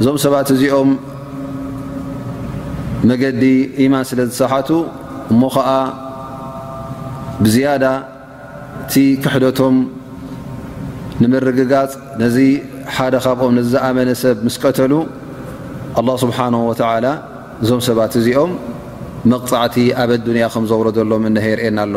እዞም ሰባት እዚኦም መገዲ ኢማን ስለ ዝሰሓቱ እሞ ኸዓ ብዝያዳ እቲ ክሕደቶም ንምርግጋፅ ነዚ ሓደ ካብኦም ነዚ ዝኣመነ ሰብ ምስ ቀተሉ ኣላ ስብሓን ወተዓላ እዞም ሰባት እዚኦም መቕፃዕቲ ኣብ ኣዱንያ ከም ዘውረደሎም እነሀ የርእየና ኣሎ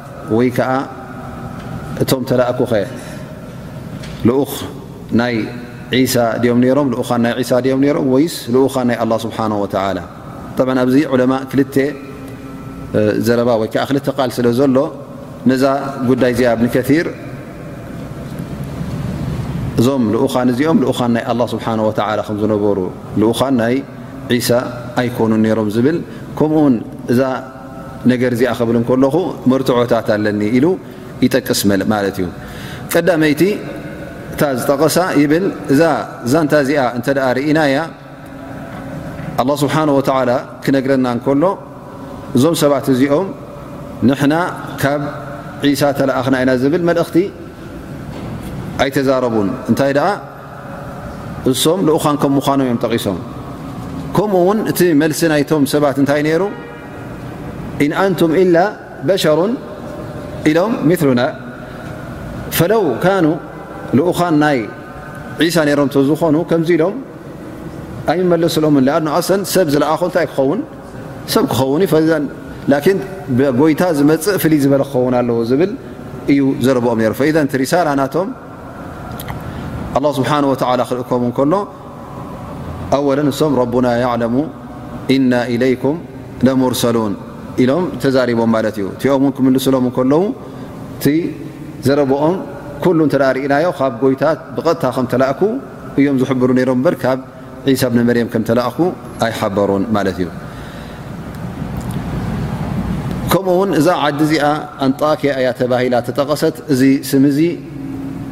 ወይ ከኣ እቶም ተላእኩኸ ልኡኽ ናይ ዒሳ ድዮም ነይሮም ልኡኻን ናይ ዒሳ ድዮም ነይሮም ወይስ ልኡኻን ናይ ኣላ ስብሓን ወተዓላ ጠብዓ ኣብዚ ዑለማ ክልተ ዘረባ ወይ ከዓ ክልተ ቃል ስለ ዘሎ ነዛ ጉዳይ እዚኣ እብኒ ከር እዞም ልኡኻን እዚኦም ልኡኻን ናይ ኣላ ስብሓን ወተዓላ ከም ዝነበሩ ልኡኻን ናይ ዒሳ ኣይኮኑን ነይሮም ዝብል ከምኡውን እዛ ነገር እዚኣ ክብል እንከለኹ መርትዖታት ኣለኒ ኢሉ ይጠቅስ ማለት እዩ። ቀዳመይቲ እታ ዝጠቐሳ ይብል እዛ ዛንታ እዚኣ እንተ ርኢናያ ኣላ ስብሓን ወተዓላ ክነግረና እንከሎ እዞም ሰባት እዚኦም ንሕና ካብ ዒሳ ተለኣኽና ኢና ዝብል መልእኽቲ ኣይተዛረቡን እንታይ ደኣ እሶም ልኡካን ከም ምዃኖም እዮም ጠቒሶም ከምኡ ውን እቲ መልሲ ናይቶም ሰባት እንታይ ነይሩ ኢን ኣንቱም ኢላ በሸሩን ኢሎም ምሉና ፈለው ካኑ ልኡኻን ናይ ዒሳ ነሮም ዝኾኑ ከምዚ ኢሎም ኣይመለስሎም ኣ ኣሰን ሰብ ዝለኣኾ እንታይ ክኸውን ሰብ ክኸውን እዩ ፈዘን ላኪን ብጎይታ ዝመፅእ ፍልይ ዝበለ ክኸውን ኣለዎ ዝብል እዩ ዘረብኦም ነሩ ፈዘን ሪሳላ ናቶም ኣላ ስብሓን ወተላ ክልእከም ከሎ ኣወለ እሶም ረቡና ያዕለሙ እና ኢለይኩም ለሙርሰሉን ኢሎም ተዛሪቦም ማለት እዩ እቲኦም እውን ክምልስሎም ከለዉ እቲ ዘረብኦም ኩሉ እተ ርእናዮ ካብ ጎይታት ብቐጥታ ከም ተላእኩ እዮም ዝሕብሩ ነሮም በርካብ ዒሳ ብኒ መርየም ከም ተላእኹ ኣይሓበሩን ማለት እዩ ከምኡ ውን እዛ ዓዲ እዚኣ ኣንጣክያ እያ ተባሂላ ተጠቐሰት እዚ ስም እዚ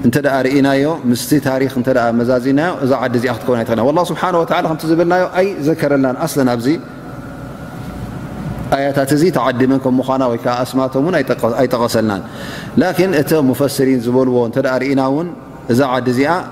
እንተ ርእናዮ ምስ ታሪክ እተ መዛዚናዮ እዛ ዓዲ እዚኣ ክትከውን ኣይትክእል ላ ስብሓ ወ ከምቲ ዝብልናዮ ኣይ ዘከረልናን ኣስለን ኣብዚ ኣያታት እዚ ተዓዲመን ከም ምኳና ወይከዓ ኣስማቶም ውን ኣይጠቐሰልናን ላኪን እቲ ሙፈስሪን ዝበልዎ እተ ርእና ውን እዛ ዓዲ እዚኣ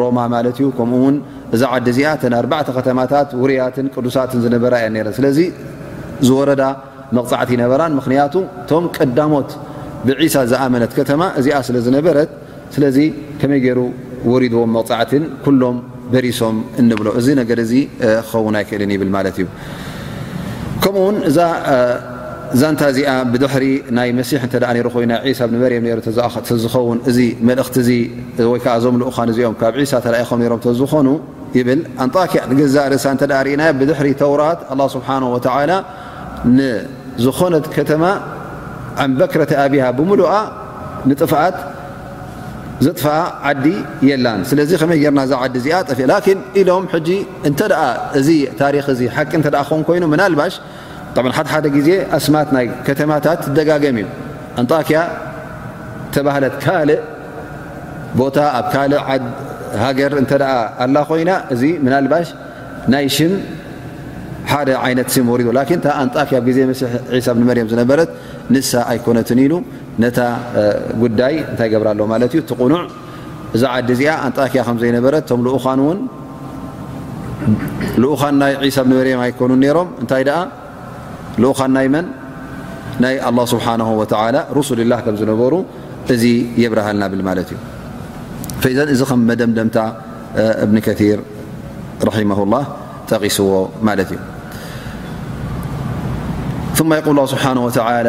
ሮማ ማለት እዩ ከምኡ ውን እዛ ዓዲ እዚኣ ተ ኣርባዕተ ከተማታት ውሩያትን ቅዱሳትን ዝነበራ እየን ነረን ስለዚ ዝወረዳ መቕፃዕቲ ይነበራን ምኽንያቱ እቶም ቀዳሞት ብዒሳ ዝኣመነት ከተማ እዚኣ ስለ ዝነበረት ስለዚ ከመይ ገይሩ ወሪድዎም መቕፃዕትን ኩሎም በሪሶም እንብሎ እዚ ነገር እዚ ክኸውን ኣይክእልን ይብል ማለት እዩ ከምኡውን እዛ ዛንታ እዚኣ ብድሕሪ ናይ መሲሕ እተ ነሩ ኮይኑ ናይ ዒሳ ብ መርም ሩ ተዝኸውን እዚ መልእኽቲ እ ወይ ከዓ እዞም ልኡኻን እዚኦም ካብ ዒሳ ተላኢኾም ነሮም ተዝኾኑ ይብል ኣንጣኪያ ንገዛእ ርእሳ እተ ርእናዮ ብድሕሪ ተውራት ኣላ ስብሓን ወተላ ንዝኾነት ከተማ ዕምበክረቲ ኣብሃ ብምሉኣ ንጥፍኣት ዘጥፍኣ ዓዲ የላን ስለዚ ከመይ ጌርና እዛ ዓዲ እዚኣ ጠፊእ ላኪን ኢሎም ሕጂ እንተ እዚ ታሪክ እዚ ሓቂ እተ ክኸውን ኮይኑ ምናልባሽ ሓደ ሓደ ግዜ ኣስማት ናይ ከተማታት ትደጋገም እዩ ኣንጣኪያ ተባህለት ካልእ ቦታ ኣብ ካልእ ሃገር እተ ኣላ ኮይና እዚ ምናልባሽ ናይ ሽም ሓደ ዓይነት ስም ወሪዶ ላኪን እታ ኣንጣኪያ ብ ግዜ መሲሕ ዒሳ ብንመርየም ዝነበረት ንሳ ኣይኮነትን ኢሉ ነታ ጉዳይ እንታይ ገብራ ኣሎ ማለት እዩ እቲ ቁኑዕ እዛ ዓዲ እዚኣ ኣንጣኪያ ከም ዘይነበረት እቶም ልኡኻን እውን ልኡኻን ናይ ዒሳ ብኒ መርየም ኣይኮኑን ነይሮም እንታይ ደኣ ልኡኻን ናይ መን ናይ ኣላ ስብሓንሁ ወተላ ሩሱልላ ከም ዝነበሩ እዚ የብርሃልና ብል ማለት እዩ ፈዘን እዚ ከም መደምደምታ እብኒ ከቲር ራሒማሁ ላ ጠቒስዎ ማለት እዩ ማ የቁል ስብሓን ወተላ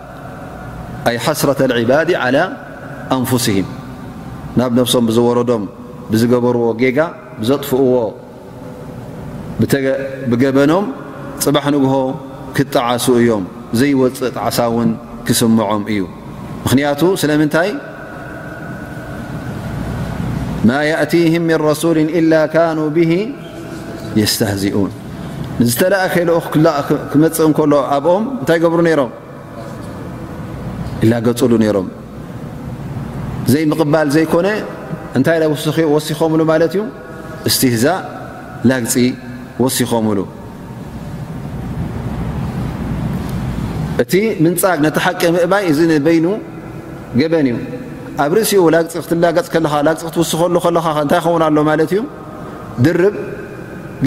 ኣይ ሓስረተ ልዕባዲ ዓላ ኣንፉስህም ናብ ነብሶም ብዝወረዶም ብዝገበርዎ ጌጋ ብዘጥፍእዎ ብገበኖም ፅባሕ ንግሆ ክጠዓሱ እዮም ዘይወፅእ ጣዕሳ እውን ክስምዖም እዩ ምክንያቱ ስለምንታይ ማ የእትህም ምን ረሱል ኢላ ካኑ ብሂ የስተህዚኡን ንዝተላእከ ልኡኽ ክመፅእ እንከሎ ኣብኦም እንታይ ገብሩ ነይሮም ይላገፅሉ ነይሮም ዘይምቕባል ዘይኮነ እንታይ ወሲኾምሉ ማለት እዩ እስትህዛ ላግፂ ወሲኾምሉ እቲ ምንፃግ ነቲ ሓቂ ምእባይ እዚ ንበይኑ ገበን እዩ ኣብ ርእሲኡ ላግፂ ክትላገፅ ከለኻ ላግፂ ክትውስኸሉ ከለኻ እንታይ ይኸውን ኣሎ ማለት እዩ ድርብ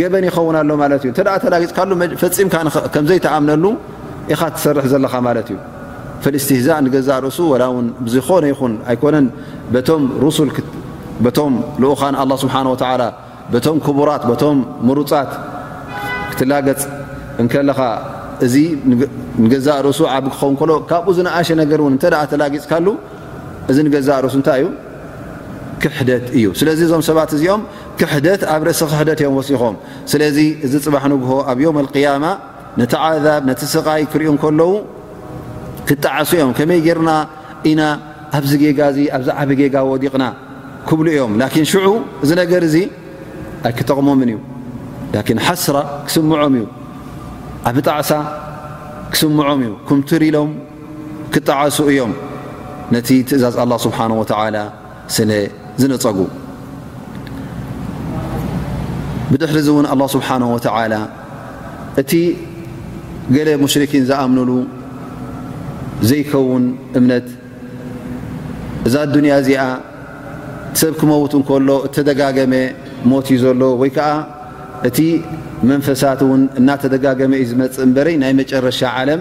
ገበን ይኸውን ኣሎ ማለት እዩ ተ ተላጊፅካሉ ፈፂምካ ከምዘይተኣምነሉ ኢኻ ትሰርሕ ዘለኻ ማለት እዩ ፍልስትህዛእ ንገዛእ ርእሱ ወላ ውን ብዝኾነ ይኹን ኣይኮነን በቶም ሩሱል በቶም ልኡኻን ኣላ ስብሓን ወተዓላ በቶም ክቡራት በቶም ምሩፃት ክትላገፅ እንከለኻ እዚ ንገዛእ ርእሱ ዓብ ክኸውን ከሎ ካብኡ ዝነኣሸ ነገር እውን እተ ተላጊፅካሉ እዚ ንገዛእ ርእሱ እንታይ እዩ ክሕደት እዩ ስለዚ እዞም ሰባት እዚኦም ክሕደት ኣብ ርእሲ ክሕደት እዮም ወሲኾም ስለዚ እዚ ፅባሕ ንግሆ ኣብ ዮም ኣልቅያማ ነቲ ዓዛብ ነቲ ስቓይ ክሪኡ ከለዉ ክጣዓሱ እዮም ከመይ ጌርና ኢና ኣብዚ ጌጋ እዚ ኣብዚ ዓብ ጌጋ ወዲቕና ክብሉ እዮም ላኪን ሽዑ እዚ ነገር እዚ ኣይክጠቕሞምን እዩ ላኪን ሓስራ ክስምዖም እዩ ዓብ ጣዕሳ ክስምዖም እዩ ክምትር ኢሎም ክጠዓሱ እዮም ነቲ ትእዛዝ ኣላ ስብሓን ወተዓላ ስለ ዝነፀጉ ብድሕሪ እዚ እውን ኣላ ስብሓን ወተዓላ እቲ ገለ ሙሽርኪን ዝኣምኑሉ ዘይከውን እምነት እዛ ኣዱንያ እዚኣ ሰብ ክመውት እንከሎ እተደጋገመ ሞት እዩ ዘሎ ወይ ከዓ እቲ መንፈሳት እውን እናተደጋገመ እዩ ዝመፅእ እምበረይ ናይ መጨረሻ ዓለም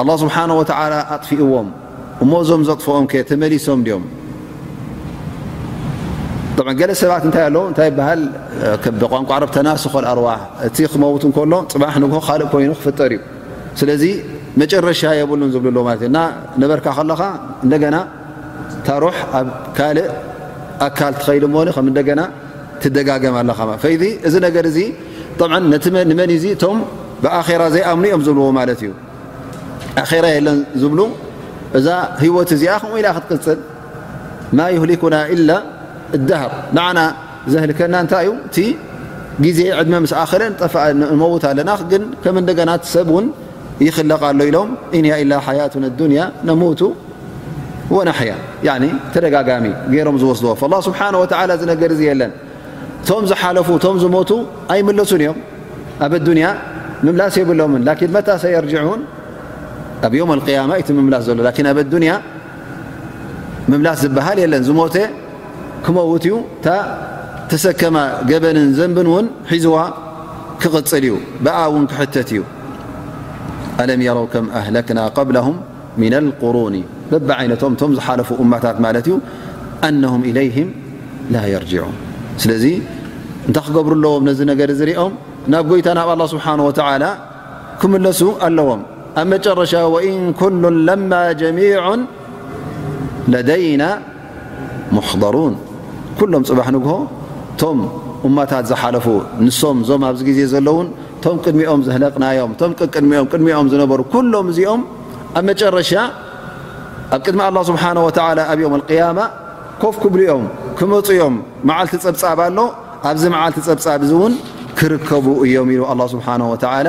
ኣላህ ስብሓነሁ ወተዓላ ኣጥፊእዎም እሞ እዞም ዘጥፍኦምከ ተመሊሶም ድዮም? ጠብዓ ገለ ሰባት እንታይ ኣሎ እንታይ ይበሃል ብቋንቋ ዓረብ ተናስኾል ኣርዋህ እቲ ክመውት እንከሎ ፅባሕ ንግሆ ካልእ ኮይኑ ክፍጠር እዩ ስለዚ መጨረሻ የብሉን ዝብሉ ኣሎ ማለት እዩ እና ነበርካ ከለኻ እንደገና ታሩሕ ኣብ ካልእ ኣካል ትኸይድ እሞ ከም እንደገና ትደጋገም ኣለኻ ፈይዚ እዚ ነገር እዚ طብዓ ነቲ ንመን እዩ እ እቶም ብኣራ ዘይኣምኑ እዮም ዝብልዎ ማለት እዩ ኣራ የለን ዝብሉ እዛ ህይወት እዚኣ ከምኡ ኢላ ክትቅፅል ማ ይህሊኩና ኢላ ዳሃር ንዓና ዘህልከና እንታይ እዩ እቲ ግዜ ዕድመ ምስ ኣኸለ ጠፋ ንመውት ኣለና ግን ከም እንደገና ሰብ ውን ይክለቕ ኣሎ ኢሎም ኢንያ ኢላ ሓያት ኣዱንያ ነሙቱ ወናሕያ ተደጋጋሚ ገይሮም ዝወስድዎ ስብሓ ወላ ዝነገር እዚ የለን እቶም ዝሓለፉ እቶም ዝሞቱ ኣይምለሱን እዮም ኣብ ኣዱንያ ምምላስ የብሎምን ላኪን መታ ሰየርጅዑን ኣብ ዮም ኣልቅያማ እቲ ምምላስ ዘሎ ላኪን ኣብ ኣዱንያ ምምላስ ዝበሃል የለን ዝሞተ ክመውት እዩ እታ ተሰከማ ገበንን ዘንብን እውን ሒዝዋ ክቕፅል እዩ ብኣ እውን ክሕተት እዩ ኣለም የረው ከም ኣህለክና ቀብላሁም ምና ኣልቁሩኒ በብዓይነቶም እቶም ዝሓለፉ እማታት ማለት እዩ ኣነሁም ኢለይህም ላ የርጅዑን ስለዚ እንታይ ክገብሩ ኣለዎም ነዚ ነገር እዚ ሪኦም ናብ ጎይታ ናብ ኣላ ስብሓን ወተዓላ ክምለሱ ኣለዎም ኣብ መጨረሻ ወኢን ኩሉን ለማ ጀሚዑን ለደይና ሙሕደሩን ኩሎም ፅባሕ ንግሆ እቶም እማታት ዝሓለፉ ንሶም እዞም ኣብዚ ግዜ ዘለዉን እቶም ቅድሚኦም ዘህለቕናዮም እቶም ቅቅድሚኦም ቅድሚኦም ዝነበሩ ኩሎም እዚኦም ኣብ መጨረሻ ኣብ ቅድሚ ኣላ ስብሓን ወተላ ኣብ ዮም ኣልቅያማ ኮፍ ክብሉ እዮም ክመፁ እዮም መዓልቲ ፀብፃብ ኣሎ ኣብዚ መዓልቲ ፀብፃብ እዚ እውን ክርከቡ እዮም ኢሉ ኣላ ስብሓን ወተላ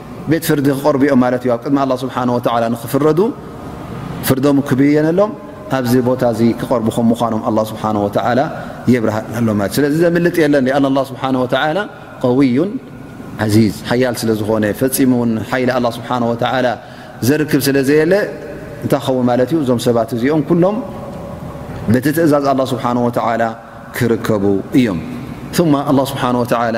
ቤት ፍርዲ ክቐርቡ እዮም ማለት እዩ ኣብ ቅድሚ ኣላ ስብሓን ወተዓላ ንክፍረዱ ፍርዶም ክብየነሎም ኣብዚ ቦታ እዚ ክቐርቡ ከም ምዃኖም ኣላ ስብሓን ወተዓላ የብርሃናሎም ማለት ስለዚ ዘምልጥ የለን ሊኣን ኣላ ስብሓን ወተዓላ ቀውዩን ዓዚዝ ሓያል ስለ ዝኾነ ፈፂሙ ውን ሓይሊ ኣላ ስብሓን ወተዓላ ዘርክብ ስለ ዘየለ እንታይ ክኸውን ማለት እዩ እዞም ሰባት እዚኦም ኩሎም በቲ ትእዛዝ ኣላ ስብሓን ወተዓላ ክርከቡ እዮም ማ ኣላ ስብሓን ወተዓላ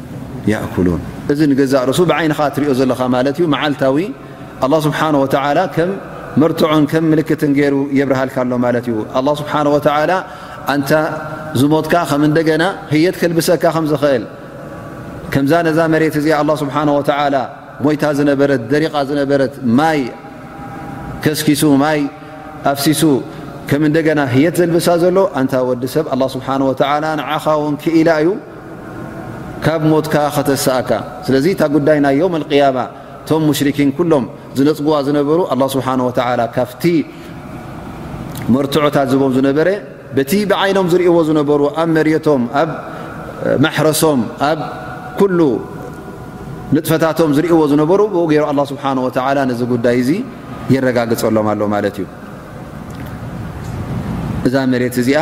ያእኩሉን እዚ ንገዛእ ርእሱ ብዓይንኻ ትሪኦ ዘለኻ ማለት እዩ መዓልታዊ ኣላ ስብሓን ወተዓላ ከም መርትዖን ከም ምልክትን ገይሩ የብርሃልካ ኣሎ ማለት እዩ ኣላ ስብሓን ወተዓላ ኣንታ ዝሞትካ ከም እንደገና ህየት ከልብሰካ ከም ዝኽእል ከምዛ ነዛ መሬት እዚኣ ኣላ ስብሓን ወተዓላ ሞይታ ዝነበረት ደሪቓ ዝነበረት ማይ ከስኪሱ ማይ ኣፍሲሱ ከም እንደገና ህየት ዘልብሳ ዘሎ ኣንታ ወዲ ሰብ ኣላ ስብሓን ወተዓላ ንዓኻ ውን ክኢላ እዩ ካብ ሞት ከኣ ከተሳኣካ ስለዚ እታ ጉዳይ ናይ ዮም ኣልቅያማ እቶም ሙሽርኪን ኩሎም ዝነጽግዋ ዝነበሩ ኣላ ስብሓን ወተዓላ ካብቲ መርትዖታት ዝቦም ዝነበረ በቲ ብዓይኖም ዝርእዎ ዝነበሩ ኣብ መሬቶም ኣብ ማሕረሶም ኣብ ኩሉ ንጥፈታቶም ዝርእዎ ዝነበሩ ብኡ ገይሩ ኣላ ስብሓን ወተዓላ ነዚ ጉዳይ እዙ የረጋግጸሎም ኣሎ ማለት እዩ እዛ መሬት እዚኣ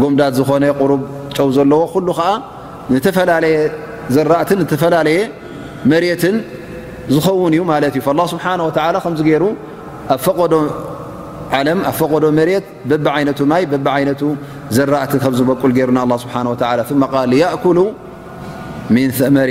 ጎምዳት ዝኾነ ቁሩብ ጨው ዘለዎ ኩሉ ከዓ ንተፈላለየ ዘራእትን ንተፈላለየ መሬትን ዝኸውን እዩ ማለት እዩ ላ ስብሓን ወተላ ከምዚ ገይሩ ኣብ ፈቐዶ ዓለም ኣብ ፈቐዶ መሬት በቢ ዓይነቱ ማይ በቢ ዓይነቱ ዘራእቲ ከም ዝበቁል ገይሩና ስብሓ ወ ቃል ያእኩሉ ምን ተመር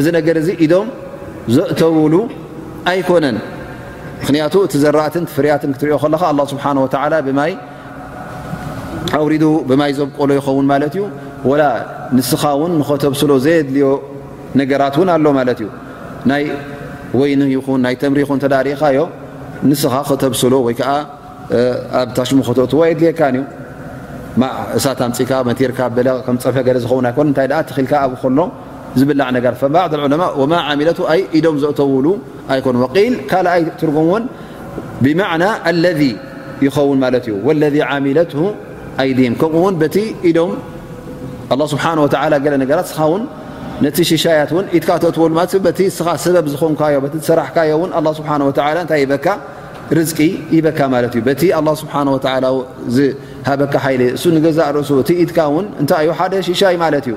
እዚ ነገር እዚ ኢዶም ዘእተውሉ ኣይኮነን ምክንያቱ እቲ ዘራእትን ፍርያትን ክትሪኦ ከለካ ኣላ ስብሓን ወተላ ብማይ ኣውሪዱ ብማይ ዘብቆሎ ይኸውን ማለት እዩ ወላ ንስኻ እውን ንኸተብስሎ ዘየድልዮ ነገራት እውን ኣሎ ማለት እዩ ናይ ወይኒ ይኹን ናይ ተምሪ ይኹን ተዳሪእኻዮ ንስኻ ከተብስሎ ወይ ከዓ ኣብ ታሽሙ ከተእትዎ የድልየካን እዩ እሳት ኣምፅካ መቲርካ በለ ከም ፀፈ ገለ ዝኸውን ኣይኮነ እንታይ ኣ ተኺልካ ኣብ ከሎ ዝብላዕ ነገር ፈባዕድ ዑለማ ወማ ዓሚለቱ ኣይ ኢዶም ዘእተውሉ ኣይኮኑ ወቂል ካልኣይ ትርጉም እውን ብማዕና ኣለذ ይኸውን ማለት እዩ ወለذ ዓሚለት ኣይዲም ከምኡ ውን በቲ ኢዶም ኣላ ስብሓን ወተላ ገለ ነገራት ስኻ ውን ነቲ ሽሻያት እውን ኢትካ ተእትወሉ ማለት በቲ ስኻ ሰበብ ዝኾንካዮ በቲ ዝሰራሕካዮ እውን ኣላ ስብሓን ወተላ እንታይ ይበካ ርዝቂ ይበካ ማለት እዩ በቲ ኣላ ስብሓን ወተላ ዝሃበካ ሓይሊ እሱ ንገዛእ ርእሱ እቲ ኢትካ እውን እንታይ እዩ ሓደ ሽሻይ ማለት እዩ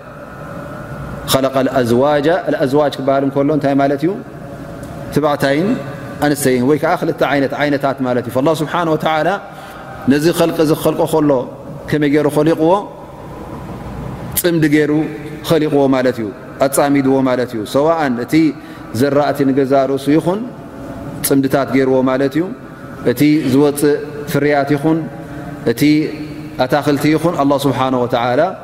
ኸለቀ ኣዋጃ ኣዋጅ ክበሃል ከሎ እንታይ ማለት እዩ ትባዕታይን ኣንስተይን ወይ ከዓ ክልተ ይነት ዓይነታት ማለት እዩ ላ ስብሓን ወተላ ነዚ ኸልቂ ዚ ክኸልቆ ከሎ ከመይ ገይሩ ኸሊቕዎ ፅምዲ ገይሩ ኸሊቕዎ ማለት እዩ ኣፃሚድዎ ማለት እዩ ሰዋእን እቲ ዘራእቲ ንገዛ ርእሱ ይኹን ፅምድታት ገይርዎ ማለት እዩ እቲ ዝወፅእ ፍርያት ይኹን እቲ ኣታክልቲ ይኹን ኣላ ስብሓን ወተላ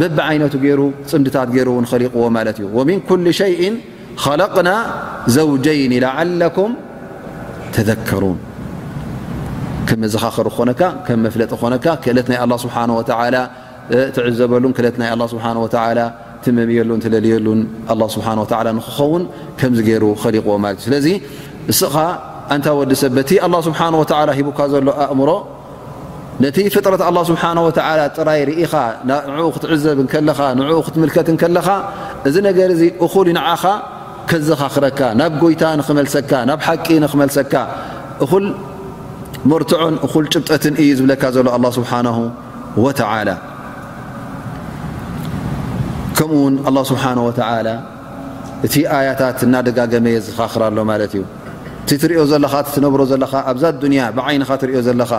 በብዓይነቱ ገይሩ ፅምድታት ገይሩ እውን ኸሊቕዎ ማለት እዩ ወምን ኩሉ ሸይእ ኸለቕና ዘውጀይን ላዓለኩም ተዘከሩን ከም መዘኻኸሪ ክኾነካ ከም መፍለጢ ክኾነካ ክእለት ናይ ኣላ ስብሓን ወተዓላ ትዕዘበሉን ክእለት ናይ ኣላ ስብሓን ወተዓላ ትመምየሉን ትለልየሉን ኣላ ስብሓን ወተዓላ ንክኸውን ከምዚ ገይሩ ኸሊቕዎ ማለት እዩ ስለዚ እስኻ ኣንታ ወዲ ሰበቲ ኣላ ስብሓን ወተዓላ ሂቡካ ዘሎ ኣእምሮ ነቲ ፍጥረት ኣላ ስብሓን ወተዓላ ጥራይ ርኢኻ ንኡ ክትዕዘብ እንከለኻ ንኡ ክትምልከት እንከለኻ እዚ ነገር እዚ እኹል ይንዓኻ ከዘኻኽረካ ናብ ጎይታ ንኽመልሰካ ናብ ሓቂ ንኽመልሰካ እኹል መርትዖን እኹል ጭብጠትን እዩ ዝብለካ ዘሎ ኣላ ስብሓን ወተዓላ ከምኡ ውን ኣላ ስብሓን ወተዓላ እቲ ኣያታት እናደጋገመ የዘኻኽር ኣሎ ማለት እዩ። እቲ ትሪኦ ዘለኻ እቲ ትነብሮ ዘለኻ ኣብዛ ኣዱንያ ብዓይንኻ ትሪኦ ዘለኻ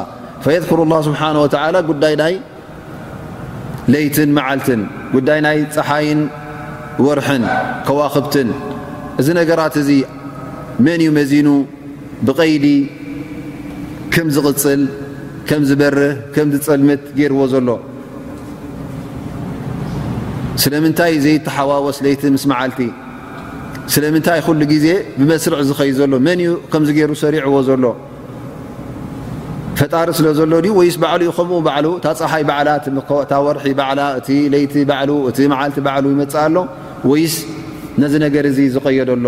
ፈየዝኩሩ ላህ ስብሓነ ወተዓላ ጉዳይ ናይ ለይትን መዓልትን ጉዳይ ናይ ፀሓይን ወርሕን ከዋኽብትን እዚ ነገራት እዚ መን እዩ መዚኑ ብቐይዲ ከም ዝቕጽል፣ ከም ዝበርህ፣ ከም ዝጸልምት ገይርዎ ዘሎ። ስለምንታይ ዘይተሓዋወስ ለይቲ ምስ መዓልቲ? ስለምንታይ ኩሉ ግዜ ብመስርዕ ዝኸይ ዘሎ? መን እዩ ከምዚ ገይሩ ሰሪዕዎ ዘሎ? ፈጣሪ ስለ ዘሎ ድዩ ወይስ ባዕሉ ዩ ከምኡ ባዕሉ እታ ፀሓይ ባዕላ እታ ወርሒ ባዕላ እቲ ለይቲ ባዕሉ እቲ መዓልቲ ባዕሉ ይመፅእ ኣሎ ወይስ ነዚ ነገር እዚ ዝቐየዶ ኣሎ?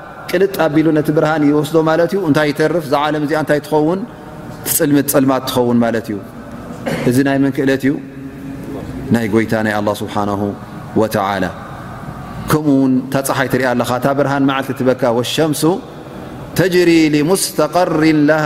ቅልጥ ኣቢሉ ነቲ ብርሃን ይወስዶ ማለት እዩ እንታይ ይተርፍ እዛ ዓለም እዚኣ እንታይ ትኸውን ትፅልምት ፀልማት ትኸውን ማለት እዩ እዚ ናይ መን ክእለት እዩ ናይ ጎይታ ናይ ኣላ ስብሓናሁ ወተላ ከምኡ ውን እታ ፀሓይ ትሪያ ኣለኻ እታ ብርሃን መዓልቲ ትበካ ወሸምሱ ተጅሪ ሙስተቀሪን ለሃ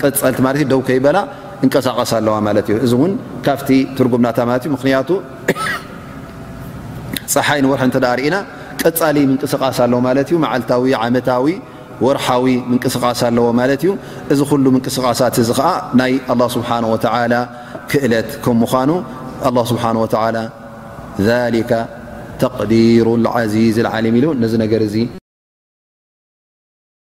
ቀፀልቲ ማለት እዩ ደው ከይበላ እንቀሳቐሳ ኣለዋ ማለት እዩ እዚ እውን ካብቲ ትርጉም ናታ ማለት እዩ ምክንያቱ ፀሓይ ንወርሒ እንተ ርእና ቀፃሊ ምንቅስቃስ ኣለዎ ማለት እዩ መዓልታዊ ዓመታዊ ወርሓዊ ምንቅስቃስ ኣለዎ ማለት እዩ እዚ ኩሉ ምንቅስቃሳት እዚ ከዓ ናይ ኣላ ስብሓን ወተላ ክእለት ከም ምዃኑ ኣላ ስብሓን ወተላ ሊከ ተቅዲሩ ዓዚዝ ዓሊም ኢሉ ነዚ ነገር እዚ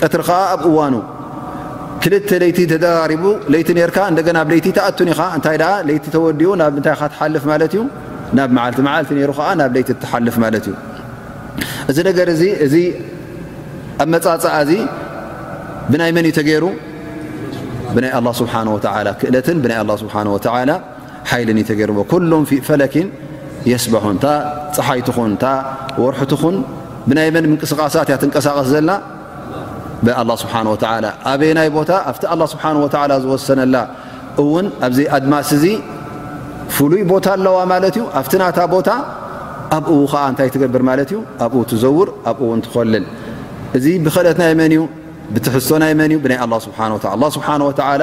ቀትሪ ከኣ ኣብ እዋኑ ክልተ ለይቲ ተደራሪቡ ለይቲ ኔርካ እንደገና ኣብ ለይቲ ትኣቱን ኢኻ እንታይ ደኣ ለይቲ ተወዲኡ ናብ እንታይ ኢኻ ትሓልፍ ማለት እዩ ናብ መዓልቲ መዓልቲ ነይሩ ከኣ ናብ ለይቲ ትሓልፍ ማለት እዩ እዚ ነገር እዚ እዚ ኣብ መጻጽኣ እዚ ብናይ መን እዩ ተገይሩ ብናይ ኣላ ስብሓን ወተዓላ ክእለትን ብናይ ኣላ ስብሓን ወተዓላ ሓይልን እዩ ተገርዎ ኩሎም ፊእ ፈለኪን የስበሑን እታ ፀሓይ ትኹን እታ ወርሒ ትኹን ብናይ መን ምንቅስቃሳት እያ ትንቀሳቀስ ዘላ ብኣላ ስብሓን ወተላ ኣበይ ናይ ቦታ ኣብቲ ኣላ ስብሓን ወተላ ዝወሰነላ እውን ኣብዚ ኣድማስ እዚ ፍሉይ ቦታ ኣለዋ ማለት እዩ ኣብቲ ናታ ቦታ ኣብኡ ከዓ እንታይ ትገብር ማለት እዩ ኣብኡ ትዘውር ኣብኡ እውን ትኸልል እዚ ብክእለት ናይ መን እዩ ብትሕዝቶ ናይ መን እዩ ብናይ ኣላ ስብሓን ወላ ስብሓን ወተላ